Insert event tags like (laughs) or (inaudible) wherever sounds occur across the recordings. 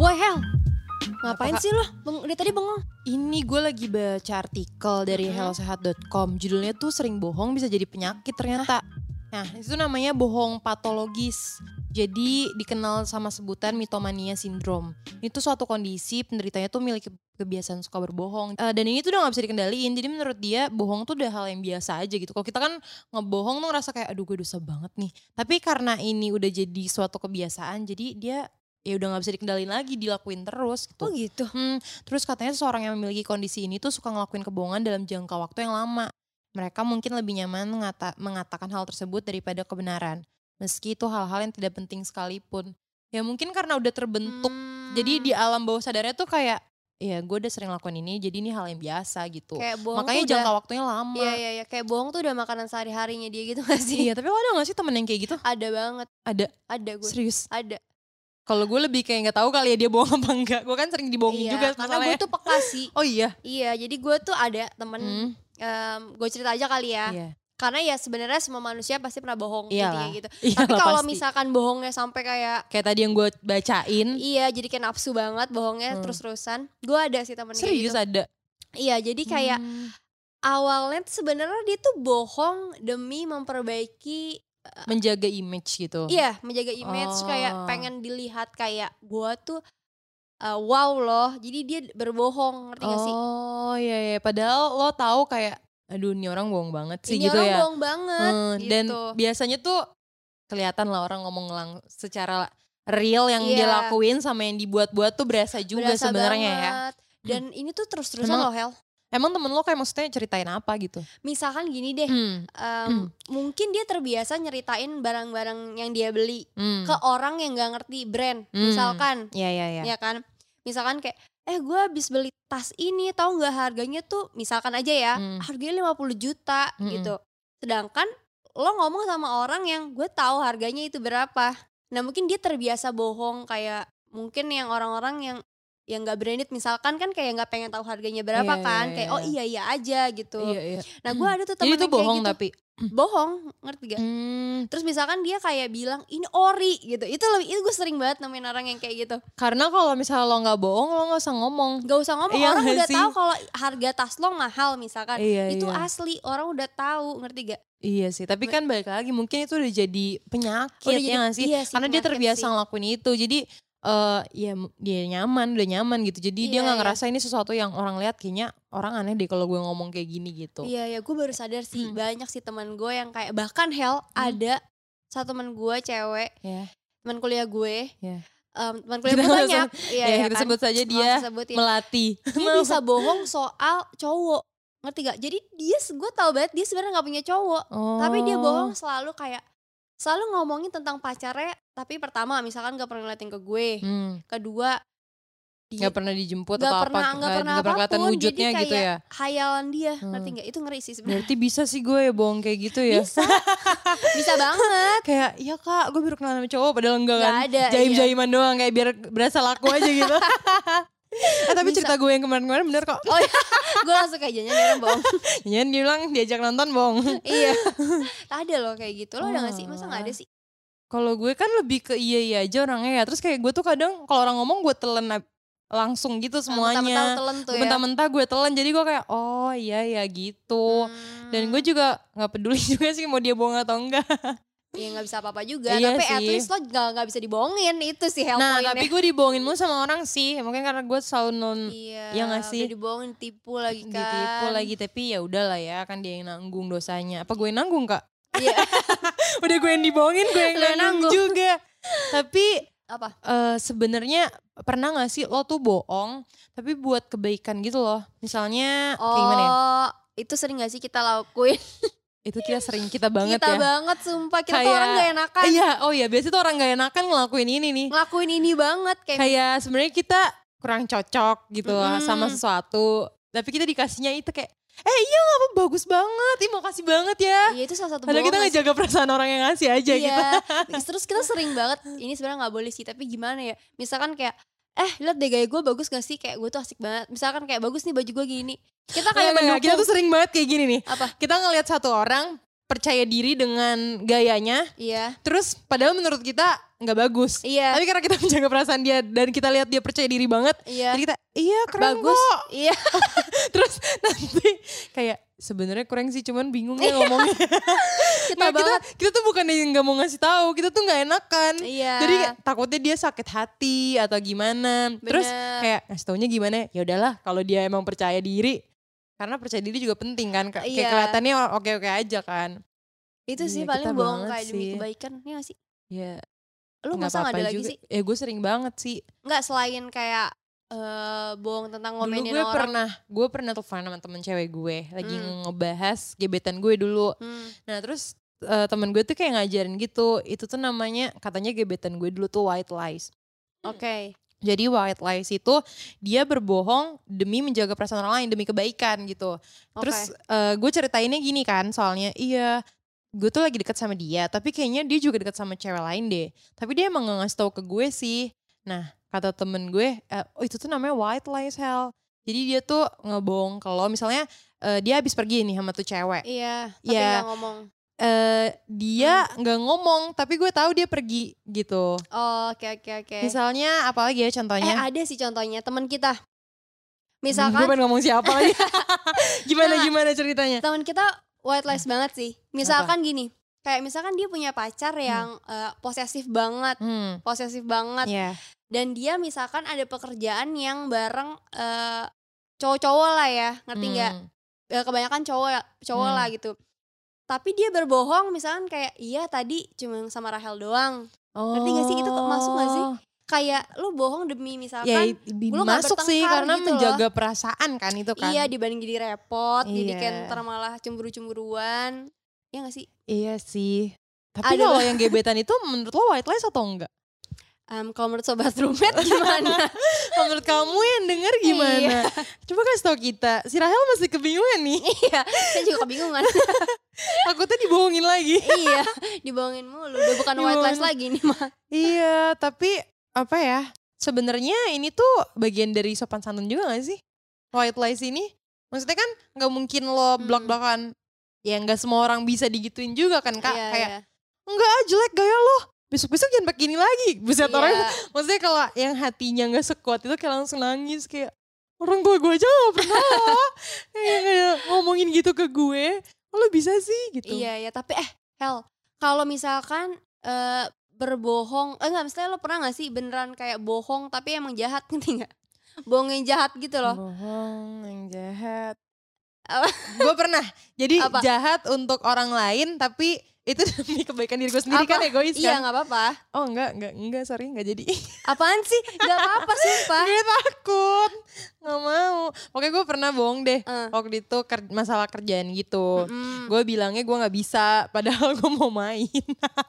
Wah hell, ngapain Apa, Kak? sih lo? Beng- Dari tadi bengong. Ini gue lagi baca artikel dari Mhm. hellosehat.com. Judulnya tuh sering bohong bisa jadi penyakit ternyata. Nah, itu namanya bohong patologis. Jadi dikenal sama sebutan mitomania sindrom. Itu suatu kondisi penderitanya tuh memiliki kebiasaan suka berbohong. Eh, dan ini tuh udah gak bisa dikendaliin. Jadi menurut dia bohong tuh udah hal yang biasa aja gitu. Kalau kita kan ngebohong tuh ngerasa kayak aduh gue dosa banget nih. Tapi karena ini udah jadi suatu kebiasaan, jadi dia ya udah nggak bisa dikendaliin lagi, dilakuin terus gitu. Oh gitu. Hmm, terus katanya seseorang yang memiliki kondisi ini tuh suka ngelakuin kebohongan dalam jangka waktu yang lama. Mereka mungkin lebih nyaman mengata- mengatakan hal tersebut daripada kebenaran. Meski itu hal-hal yang tidak penting sekalipun. Ya mungkin karena udah terbentuk. Hmm. Jadi di alam bawah sadarnya tuh kayak, ya gue udah sering lakukan ini, jadi ini hal yang biasa gitu. kayak bohong Makanya tuh udah, jangka waktunya lama. Iya iya iya, kayak bohong tuh udah makanan sehari-harinya dia gitu gak sih? Iya, tapi lo ada gak sih temen yang kayak gitu? Ada banget, Ada, ada gue. serius. Ada. Kalau gue lebih kayak nggak tahu kali ya dia bohong (laughs) apa enggak. Gue kan sering dibohongin Iya, juga karena gue tuh peka sih. Oh iya. Iya, jadi gue tuh ada temen, Hmm, gue cerita aja kali ya. iya. Karena ya sebenarnya semua manusia pasti pernah bohong Iyalah. intinya gitu. (laughs) Iyalah, Tapi kalau misalkan bohongnya sampai kayak Kayak tadi yang gue bacain. Iya jadi kayak nafsu banget bohongnya Hmm. terus-terusan Gue ada sih temen Serius gitu ada. Iya jadi kayak Hmm. awalnya sebenarnya dia tuh bohong demi memperbaiki menjaga image gitu. Iya menjaga image Oh. kayak pengen dilihat kayak gue tuh uh, wow loh Jadi dia berbohong ngerti gak sih? Oh iya iya. Padahal lo tahu kayak, aduh ini orang bohong banget sih Ini gitu orang ya. bohong banget Hmm, gitu Dan biasanya tuh kelihatan lah orang ngomong lang secara real yang dia Iya. lakuin sama yang dibuat-buat tuh berasa juga sebenarnya ya. Dan ini tuh terus-terusan loh Hel Emang temen lo kayak maksudnya ceritain apa gitu? Misalkan gini deh Hmm. em, Mungkin dia terbiasa nyeritain barang-barang yang dia beli Hmm. ke orang yang gak ngerti brand Hmm. misalkan Iya iya iya. ya kan misalkan kayak eh gue habis beli tas ini tau nggak harganya tuh misalkan aja ya Hmm. harganya 50 juta Mm-mm. gitu sedangkan lo ngomong sama orang yang gue tahu harganya itu berapa nah mungkin dia terbiasa bohong kayak mungkin yang orang-orang yang yang nggak branded misalkan kan kayak nggak pengen tahu harganya berapa Iya, iya, kan iya, kayak iya. oh iya iya aja gitu Iya iya. nah gue ada tuh (clears throat) Jadi temen itu bohong gitu. tapi. (clears throat) bohong ngerti gak Hmm. terus misalkan dia kayak bilang ini ori gitu itu lebih itu gue sering banget nemuin orang yang kayak gitu Karena kalau misalnya lo nggak bohong lo nggak usah ngomong. Gak usah ngomong Iya orang nggak udah sih? tahu kalau harga tas lo mahal misalkan Iya, itu iya. asli orang udah tahu ngerti gak? Iya sih, tapi kan balik lagi mungkin itu udah jadi penyakit Udah ya jadi- nggak sih? iya sih, Karena dia terbiasa sih. ngelakuin itu. Jadi eh ya dia nyaman, udah nyaman gitu. Jadi dia Iya, nggak iya. ngerasa ini sesuatu yang orang lihat kayaknya orang aneh deh kalau gue ngomong kayak gini gitu. Iya ya gue baru sadar sih Hmm. banyak sih teman gue yang kayak bahkan hell ada satu teman gue cewek Ya. teman kuliah gue Iya. em, teman (laughs) kuliah gue banyak iya ya, iya kita kan? sebut saja dia sebutin. melati. dia bisa (laughs) bohong soal cowok ngerti gak? Jadi dia gue tahu banget dia sebenarnya nggak punya cowok tapi dia Oh. bohong selalu kayak selalu ngomongin tentang pacarnya tapi pertama misalkan gak pernah ngeliatin ke gue Hmm, kedua dia Gak pernah dijemput nggak atau pernah apa? nggak nggak- pernah nggak kelihatan apa pun wujudnya jadi gitu kayak ya. hayalan dia Hmm. ngerti nggak itu ngeri sih sebenarnya Berarti bisa sih gue ya bohong kayak gitu ya. bisa (laughs) bisa banget kayak iya kak gue baru kenal sama cowok padahal enggak Nggak kan ada, jaim iya. jaiman doang kayak biar berasa laku aja gitu (laughs) eh tapi Bisa. cerita gue yang kemarin-kemarin bener kok. Oh iya. (laughs) Gue langsung kayak jangan orang bohong (laughs) Jangan dia bilang diajak nonton bohong (laughs) iya. Ada loh kayak gitu. Lo ada gak sih? Masa nggak ada sih? Kalau gue kan lebih ke iya iya aja orangnya ya. Terus kayak gue tuh kadang kalau orang ngomong gue telan langsung gitu Mentah-mentah semuanya telan tuh ya. Mentah-mentah gue telan jadi gue kayak oh iya ya gitu. Dan gue juga nggak peduli juga sih mau dia bohong atau enggak ya nggak bisa apa-apa juga Iya tapi at sih. least lo nggak nggak bisa dibohongin itu sih help nah tapi gue dibohongin mulu sama orang sih mungkin karena gue selalu non iya Iya nggak sih? dibohongin tipu lagi kan. ditipu lagi tapi ya udahlah ya kan dia yang nanggung dosanya. Apa gue yang nanggung kak? Iya. (laughs) Udah gue yang dibohongin gue yang nanggung. nanggung. juga. Tapi apa? eh sebenarnya pernah gak sih lo tuh bohong tapi buat kebaikan gitu loh? Misalnya oh kayak gimana ya? Itu sering gak sih kita lakuin (laughs) itu kita sering kita banget kita ya. banget sumpah. Kita tuh Kayak- orang gak enakan. Iya oh iya biasanya tuh orang gak enakan ngelakuin ini nih. Ngelakuin ini banget kayak kayak sebenarnya kita kurang cocok gitu Mm-mm. sama sesuatu. Tapi kita dikasihnya itu kayak eh iya gak apa bagus banget. Ih makasih banget ya. Iya itu salah satu Padahal kita bohong gak sih? ngejaga perasaan orang yang ngasih aja iya. gitu. (laughs) terus kita sering banget ini sebenarnya nggak boleh sih tapi gimana ya? Misalkan kayak eh lihat deh gaya gue bagus gak sih? Kayak gue tuh asik banget. Misalkan kayak bagus nih baju gue gini. Kita kayak Kayak mendukung kita tuh sering banget kayak gini nih. apa? Kita ngelihat satu orang percaya diri dengan gayanya, iya. Terus padahal menurut kita nggak bagus. Iya. Tapi karena kita (laughs) menjaga perasaan dia dan kita lihat dia percaya diri banget, Iya. jadi kita iya keren Bagus. kok. Iya. (laughs) Terus nanti kayak sebenarnya kurang sih cuman bingung ya ngomongnya. (laughs) Kita Nggak, kita, kita tuh bukan yang nggak mau ngasih tahu, kita tuh nggak enakan. Iya. Jadi takutnya dia sakit hati atau gimana. Terus Bener. kayak ngasih taunya gimana? Ya udahlah kalau dia emang percaya diri. Karena percaya diri juga penting kan. Kayak Iya. kelihatannya oke-oke aja kan. itu sih Iya, paling bohong kayak demi sih. kebaikan. Iya gak sih? Ya Lu nggak masa gak ada lagi sih? Eh gue sering banget sih. Enggak selain kayak eh bohong tentang Dulu ngomenin gue orang. pernah, gue pernah telepon sama temen cewek gue. Lagi Hmm. ngebahas gebetan gue dulu. Hmm. Nah terus eh, temen gue tuh kayak ngajarin gitu. Itu tuh namanya katanya gebetan gue dulu tuh white lies. Oke. Jadi white lies itu dia berbohong demi menjaga perasaan orang lain, demi kebaikan gitu. Terus eh, gue ceritainnya gini kan, soalnya iya gue tuh lagi deket sama dia, tapi kayaknya dia juga deket sama cewek lain deh. Tapi dia emang gak ngasih tahu ke gue sih. Nah kata temen gue, eh, oh itu tuh namanya white lies hell. Jadi dia tuh ngebohong kalau misalnya eh, dia habis pergi nih sama tuh cewek. Iya, tapi Iya. nggak ngomong. eh dia Hmm. nggak ngomong, tapi gue tahu dia pergi gitu. Oh, oke oke oke. Misalnya apalagi ya Eh contohnya? ada sih contohnya teman kita. gue Misalkan pengen ngomong siapa lagi. (laughs) gimana Nah. gimana ceritanya? teman kita white lies banget sih. Misalkan gini, kayak misalkan dia punya pacar yang eh, posesif banget, Hmm, posesif banget ya. dan dia misalkan ada pekerjaan yang bareng eh, cowok-cowok lah ya, ngerti nggak? Hmm. Eh, kebanyakan cowok cowok Hmm. lah gitu. Tapi dia berbohong misalkan kayak iya tadi cuma sama Rahel doang. Ngerti gak sih? Itu masuk gak sih? Kayak lu bohong demi Ya misalkan i- lu masuk sih karena gitu menjaga perasaan kan itu kan. iya dibanding jadi repot, jadi Iya. kayak ntar malah cemburu-cemburuan. Ya gak sih? Iya sih. Tapi Ada kalau yang gebetan itu menurut lo white lies atau enggak? Em, kalau menurut sobat roommate (laughs) gimana? Kalau menurut kamu yang denger gimana? Coba kasih tau kita. Si Rahel masih kebingungan nih. iya, saya juga kebingungan. (laughs) Takutnya dibohongin lagi. iya, dibohongin mulu. Udah bukan white lies Dibohongin. lagi nih mah. iya, tapi apa ya? Sebenarnya ini tuh bagian dari sopan santun juga gak sih? White lies ini? Maksudnya kan nggak mungkin lo Hmm. blok-blokan. Ya nggak semua orang bisa digituin juga kan kak. Iya, Kayak iya. enggak ah, jelek gaya lo. Besok-besok jangan pakai ini lagi. Buset orang Iya. (laughs) maksudnya kalau yang hatinya nggak sekuat itu kayak langsung nangis kayak orang tua gue aja gak pernah (laughs) kayak, kayak ngomongin gitu ke gue. Lo bisa sih gitu. Iya ya, tapi eh Hel, kalau misalkan eh berbohong, eh enggak misalnya lo pernah gak sih beneran kayak bohong tapi emang jahat (laughs) ngerti gak? Bohong yang jahat gitu loh. Bohong yang jahat. Gue pernah. Jadi Apa? jahat untuk orang lain tapi itu (laughs) demi kebaikan diri gue sendiri kan Apa? egois Iya kan. nggak apa-apa. Oh enggak, enggak, enggak sorry enggak jadi. (laughs) Apaan sih? Gak apa-apa sumpah. gue takut. Nggak mau. Pokoknya gue pernah bohong deh. Eh. Waktu itu ker- masalah kerjaan gitu. Mm. Gue bilangnya gue nggak bisa padahal (laughs) gue mau main.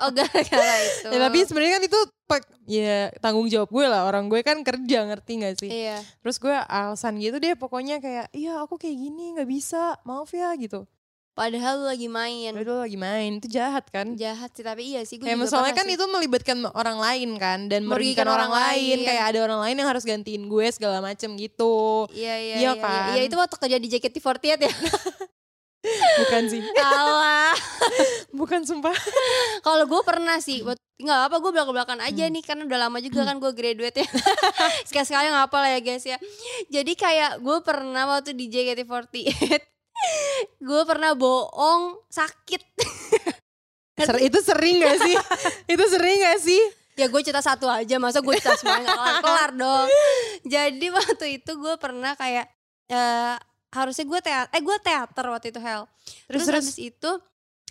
Oh gara-gara itu. ya, tapi sebenarnya kan itu ya tanggung jawab gue lah. Orang gue kan kerja ngerti gak sih? Iya. Terus gue alasan gitu deh pokoknya kayak iya aku kayak gini nggak bisa maaf ya gitu. Padahal lu lagi main. Padahal lagi main itu jahat kan? Jahat sih tapi iya sih gue Kayak pernah kan sih. itu melibatkan orang lain kan dan Merugikan merugikan orang, orang lain. lain. Kayak ada orang lain yang harus gantiin gue segala macem gitu. Iya iya Iya iya, kan? Iya itu waktu kerja di JKT48 ya. (laughs) Bukan sih, (laughs) Alah. (laughs) bukan sumpah. Kalau gue pernah sih, nggak apa gue belak-belakan aja Hmm. nih karena udah lama juga kan gue graduate ya. Sekali-sekali nggak apa lah ya guys ya. Jadi kayak gue pernah waktu di JKT48 gue pernah bohong sakit. (laughs) Ser- itu sering gak sih? (laughs) itu sering gak sih? ya gue cerita satu aja, masa gue cerita semuanya nggak kelar dong. Jadi waktu itu gue pernah kayak eh harusnya gue teater, eh gue teater waktu itu Hel. Terus, Terus terus. habis itu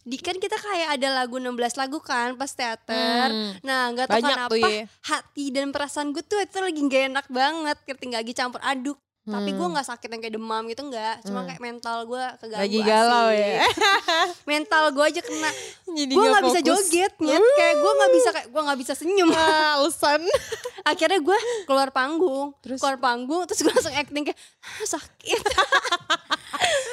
di kan kita kayak ada lagu 16 lagu kan pas teater. Hmm, Nah nggak tahu banyak kenapa ya. hati dan perasaan gue tuh itu lagi gak enak banget, ngerti nggak lagi campur aduk. Tapi gue Hmm. nggak sakit yang kayak demam gitu nggak, cuma Hmm. kayak mental gue keganggu. lagi galau asik. ya. (laughs) mental gue aja kena. (laughs) Gue nggak bisa joget, nyet. kayak gue nggak bisa kayak gue nggak bisa senyum. Ah, alasan. (laughs) Akhirnya gue keluar panggung, Terus? keluar panggung, terus gue langsung acting kayak "Ah, sakit.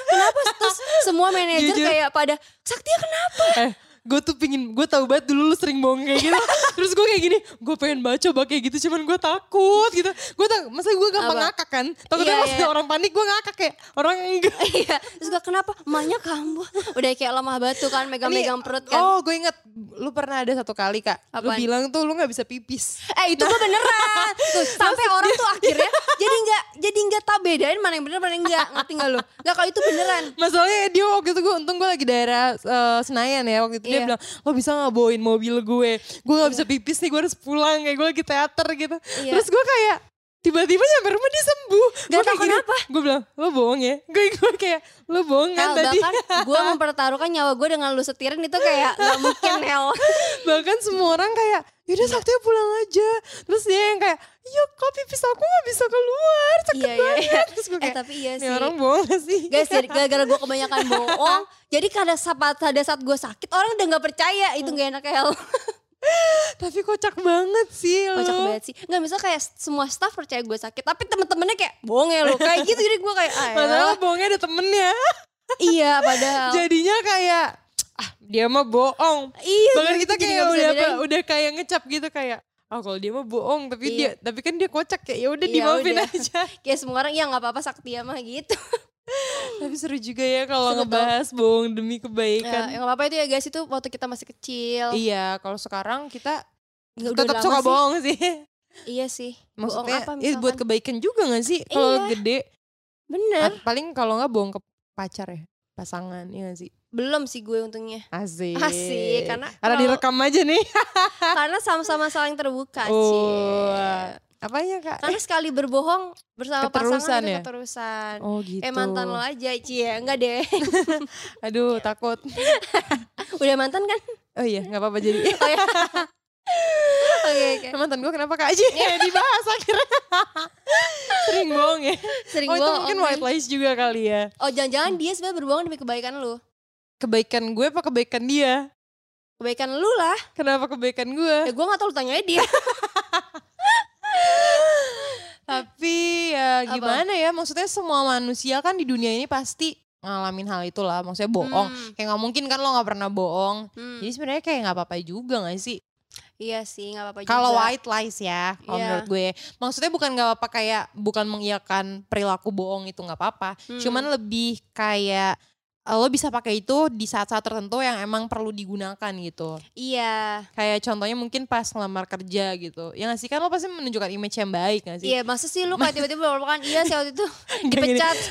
kenapa? Terus semua manajer kayak pada Saktia kenapa? Eh, gue tuh pingin gue tahu banget dulu lu sering bohong kayak gitu (laughs) terus gue kayak gini gue pengen baca coba kayak gitu cuman gue takut gitu gue tak masa gue gampang Apa? ngakak kan takutnya pas iya. orang panik gue ngakak kayak orang enggak (laughs) Iya, terus gue kenapa? Emaknya kambuh. Udah kayak lemah batu kan, megang-megang perut kan. oh gue inget lu pernah ada satu kali kak lu Apaan? bilang tuh lu nggak bisa pipis Eh itu mah beneran. Tuh, sampai orang tuh akhirnya (laughs) jadi nggak jadi nggak tak bedain mana yang bener mana yang enggak. Ngerti gak lu? Enggak kalau itu beneran. Masalahnya dia waktu itu gue untung gue lagi daerah eh, Senayan ya waktu itu dia Iya. bilang lo bisa nggak bawain mobil gue gue nggak bisa pipis nih gue harus pulang kayak gue lagi teater gitu Iya. terus gue kayak tiba-tiba sampai rumah dia sembuh Gak tau kenapa. gue bilang lo bohong ya (laughs) gue gue kayak lo bohong kan tadi bahkan gue (laughs) mempertaruhkan nyawa gue dengan lu setirin itu kayak nggak (laughs) mungkin Hel. bahkan semua orang kayak yaudah Saktia pulang aja terus dia yang kayak iya kok pipis aku nggak bisa keluar sakit Iya, iya, banget iya. terus gue Eh kayak tapi iya sih. orang bohong gak sih Guys, gara-gara gue kebanyakan bohong, jadi kada saat pada saat gue sakit orang udah nggak percaya itu gak enak Hel. Tapi kocak banget sih lo Kocak banget sih. Nggak bisa kayak semua staff percaya gue sakit, tapi temen-temennya kayak bohong ya lu. Kayak gitu jadi gue kayak ah, ya. lo bohongnya ada temennya Iya padahal. jadinya kayak ah dia mah bohong iya. bahkan kita kayak udah apa, udah kayak ngecap gitu kayak oh kalau dia mah bohong tapi Iya. dia tapi kan dia kocak kayak ya udah Iya, dimaafin udah. aja Kayak semua orang ya nggak apa-apa Saktia mah gitu. (laughs) tapi seru juga ya kalau ngebahas bohong demi Ya, kebaikan yang nggak apa-apa itu ya guys itu waktu kita masih kecil. iya kalau sekarang kita Ya, udah tetap suka sih. bohong sih Iya sih. maksudnya bohong apa ya, buat kebaikan juga gak sih kalau Iya. gede Bener. At- paling kalau nggak bohong ke pacar ya pasangan ya gak sih Belum sih gue untungnya. asik Asik, karena karena kalau- direkam aja nih (laughs) Karena sama-sama saling terbuka oh Cie. Apanya kak Karena sekali berbohong bersama Keterusan pasangan ya? keterusan. oh gitu Eh mantan lo aja Cie, enggak deh. (laughs) aduh takut (laughs) Udah mantan kan? oh iya nggak apa-apa jadi (laughs) Oh ya. Oke oke. mantan gue kenapa kak Aji dibahas akhirnya sering bohong ya Sering oh itu bohong. mungkin white lies juga kali ya Oh jangan-jangan dia sebenarnya berbohong demi kebaikan lu. kebaikan gue apa kebaikan dia Kebaikan lu lah. kenapa kebaikan gue Ya gue gak tau lu tanya dia. Ya Apa? gimana ya maksudnya semua manusia kan di dunia ini pasti ngalamin hal itulah maksudnya bohong Hmm. kayak nggak mungkin kan lo nggak pernah bohong Hmm, jadi sebenarnya kayak nggak apa-apa juga gak sih Iya sih gak apa-apa juga. kalau white lies ya kalau Iya. menurut gue maksudnya bukan nggak apa-apa kayak bukan mengiyakan perilaku bohong itu nggak apa-apa Hmm. cuman lebih kayak lo bisa pakai itu di saat-saat tertentu yang emang perlu digunakan gitu Iya. kayak contohnya mungkin pas ngelamar kerja gitu ya nggak sih kan lo pasti menunjukkan image yang baik gak sih Iya masa sih lu kayak tiba-tiba kan iya sih waktu itu (laughs) dipecat. (laughs)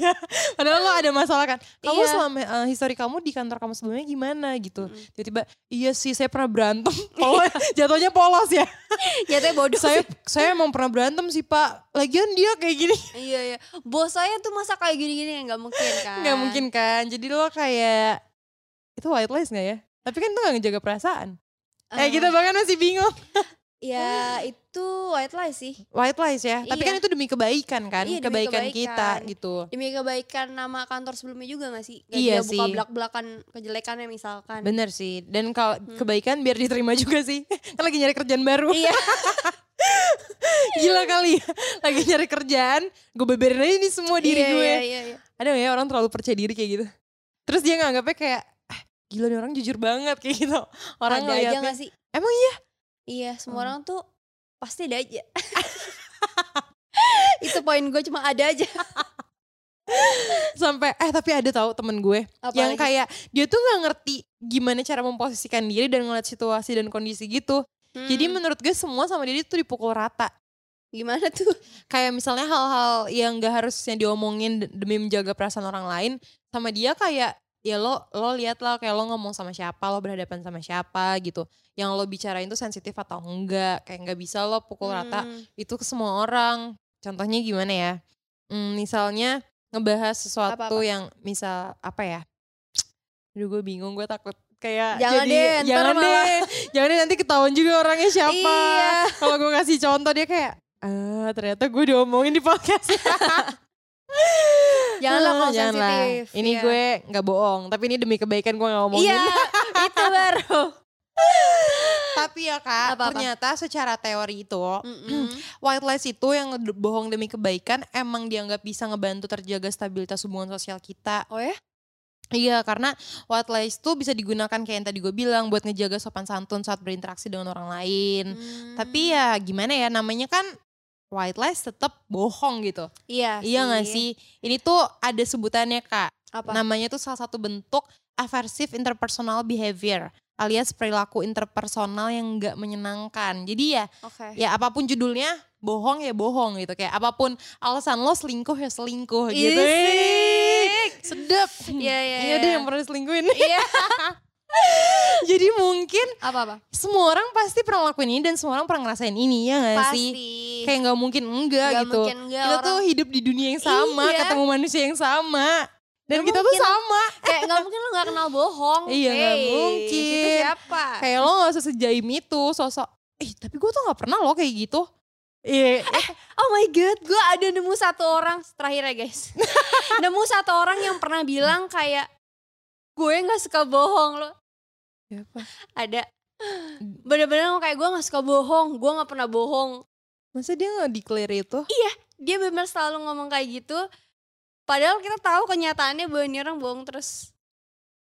Iya, padahal lo ada masalah kan. Kamu Iya. selama eh, histori kamu di kantor kamu sebelumnya gimana gitu. Mm. Tiba-tiba, iya sih saya pernah berantem. (laughs) Polos, jatuhnya polos ya. Jatuhnya bodoh saya sih. saya emang pernah berantem sih pak. Lagian dia kayak gini. Iya iya. Bos saya tuh masa kayak gini-gini nggak mungkin kan. Nggak mungkin kan. Jadi lo kayak, itu white lies gak ya? Tapi kan itu gak ngejaga perasaan. Eh Eh, kita bahkan masih bingung. (laughs) Ya itu white lie sih. White lies ya. Tapi Iya. kan itu demi kebaikan kan. Iya, demi kebaikan, kita kebaikan. gitu. Demi kebaikan nama kantor sebelumnya juga gak sih? Gak Iya dia buka sih. belak-belakan kejelekannya misalkan. Bener sih. Dan kalau Hmm. kebaikan biar diterima juga sih. (laughs) kan lagi nyari kerjaan baru. Iya. (laughs) Gila kali ya. Lagi nyari kerjaan, gue beberin aja nih semua diri Iya, gue. Iya, iya, iya. Ada ya orang terlalu percaya diri kayak gitu? Terus dia nganggapnya kayak, ah, gila nih orang jujur banget kayak gitu. Orang ada aja gak sih? emang iya? Iya, semua Hmm. orang tuh pasti ada aja. (laughs) itu poin gue cuma ada aja. Sampai, eh tapi ada tahu temen gue. Apa yang lagi? kayak, dia tuh gak ngerti gimana cara memposisikan diri dan ngeliat situasi dan kondisi gitu. Jadi Hmm, menurut gue semua sama dia tuh dipukul rata. Gimana tuh? Kayak misalnya hal-hal yang gak harusnya diomongin de- demi menjaga perasaan orang lain. Sama dia kayak, ya lo lo lihat lah kayak lo ngomong sama siapa lo berhadapan sama siapa gitu yang lo bicarain tuh sensitif atau enggak kayak nggak bisa lo pukul rata Hmm, itu ke semua orang contohnya gimana ya Hmm, misalnya ngebahas sesuatu Apa-apa? yang misal apa ya Aduh gue bingung gue takut kayak Jangan jadi deh, jangan malah. deh (laughs) jangan deh nanti ketahuan juga orangnya siapa Iya. kalau gue kasih contoh dia kayak ah ternyata gue diomongin di podcast (laughs) Janganlah Ah, kalau janganlah. sensitif. Ini Iya. gue nggak bohong, tapi ini demi kebaikan gue nggak ngomongin. Iya, (laughs) itu baru. (laughs) tapi ya kak, Apa-apa? ternyata secara teori itu Mm-mm. (clears throat) white lies itu yang bohong demi kebaikan emang dianggap bisa ngebantu terjaga stabilitas hubungan sosial kita. Oh ya? Iya karena white lies tuh bisa digunakan kayak yang tadi gue bilang buat ngejaga sopan santun saat berinteraksi dengan orang lain. Hmm. Tapi ya gimana ya namanya kan white lies tetap bohong gitu. iya Iya gak sih? Ini tuh ada sebutannya kak. Apa? Namanya tuh salah satu bentuk aversive interpersonal behavior alias perilaku interpersonal yang nggak menyenangkan. Jadi ya Oke. ya apa pun judulnya bohong ya bohong gitu kayak apa pun alasan lo selingkuh ya selingkuh gitu. Isik. Sedap. Iya, iya, Iya deh iya. yang pernah selingkuhin. Iya. (laughs) (laughs) Jadi mungkin apa apa? semua orang pasti pernah lakuin ini dan semua orang pernah ngerasain ini ya gak Pasti. sih? Kayak nggak mungkin enggak Nggak gitu. mungkin enggak, kita tuh orang- hidup di dunia yang sama, Iya. ketemu manusia yang sama. Dan Nggak kita tuh mungkin. sama. (laughs) kayak nggak mungkin lo nggak kenal bohong. Iya, Hey, mungkin. Itu siapa? Kayak lo gak usah sejaim itu sosok. Eh tapi gue tuh gak pernah loh kayak gitu. Iya, eh, Oh my god, gue ada nemu satu orang terakhir ya guys. (laughs) nemu satu orang yang pernah bilang kayak gue nggak suka bohong lo. Siapa? Ada bener-bener kayak gue nggak suka bohong, gue nggak pernah bohong. Masa dia gak declare itu? Dia bener selalu ngomong kayak gitu. Padahal kita tahu kenyataannya bahwa ini orang bohong terus.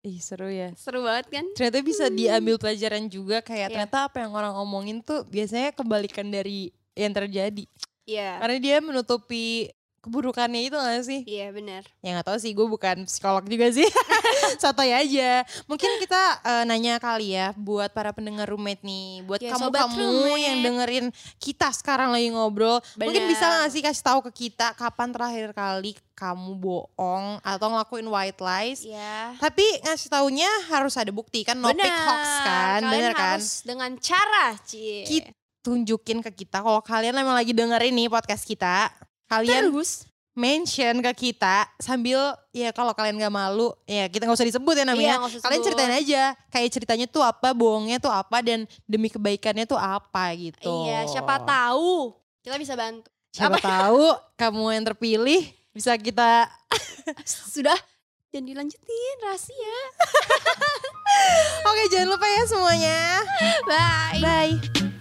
Ih seru ya. Seru banget kan? Ternyata bisa diambil pelajaran juga kayak Iya. ternyata apa yang orang omongin tuh biasanya kebalikan dari yang terjadi. Iya. Karena dia menutupi keburukannya itu gak sih? Iya benar. Ya gak tahu sih, gue bukan psikolog juga sih. (laughs) Sotoy aja. Mungkin kita eh, nanya kali ya buat para pendengar roommate nih. Buat Ya, kamu-kamu roommate. yang dengerin kita sekarang lagi ngobrol. Mungkin Benar. bisa gak sih kasih tahu ke kita kapan terakhir kali kamu bohong atau ngelakuin white lies. Iya. Tapi ngasih taunya harus ada bukti kan, no pick hoax kan, Kalian bener kan? harus dengan cara, Cie. Kita tunjukin ke kita kalau kalian emang lagi dengerin nih podcast kita, kalian Terus? mention ke kita sambil ya kalau kalian gak malu ya kita nggak usah disebut ya Iya, namanya usah kalian ceritain aja kayak ceritanya tuh apa bohongnya tuh apa dan demi kebaikannya tuh apa gitu. Iya, siapa tahu kita bisa bantu. siapa tahu kamu yang terpilih bisa kita (laughs) Sudah dan dilanjutin rahasia. (laughs) oke jangan lupa ya semuanya. Bye. bye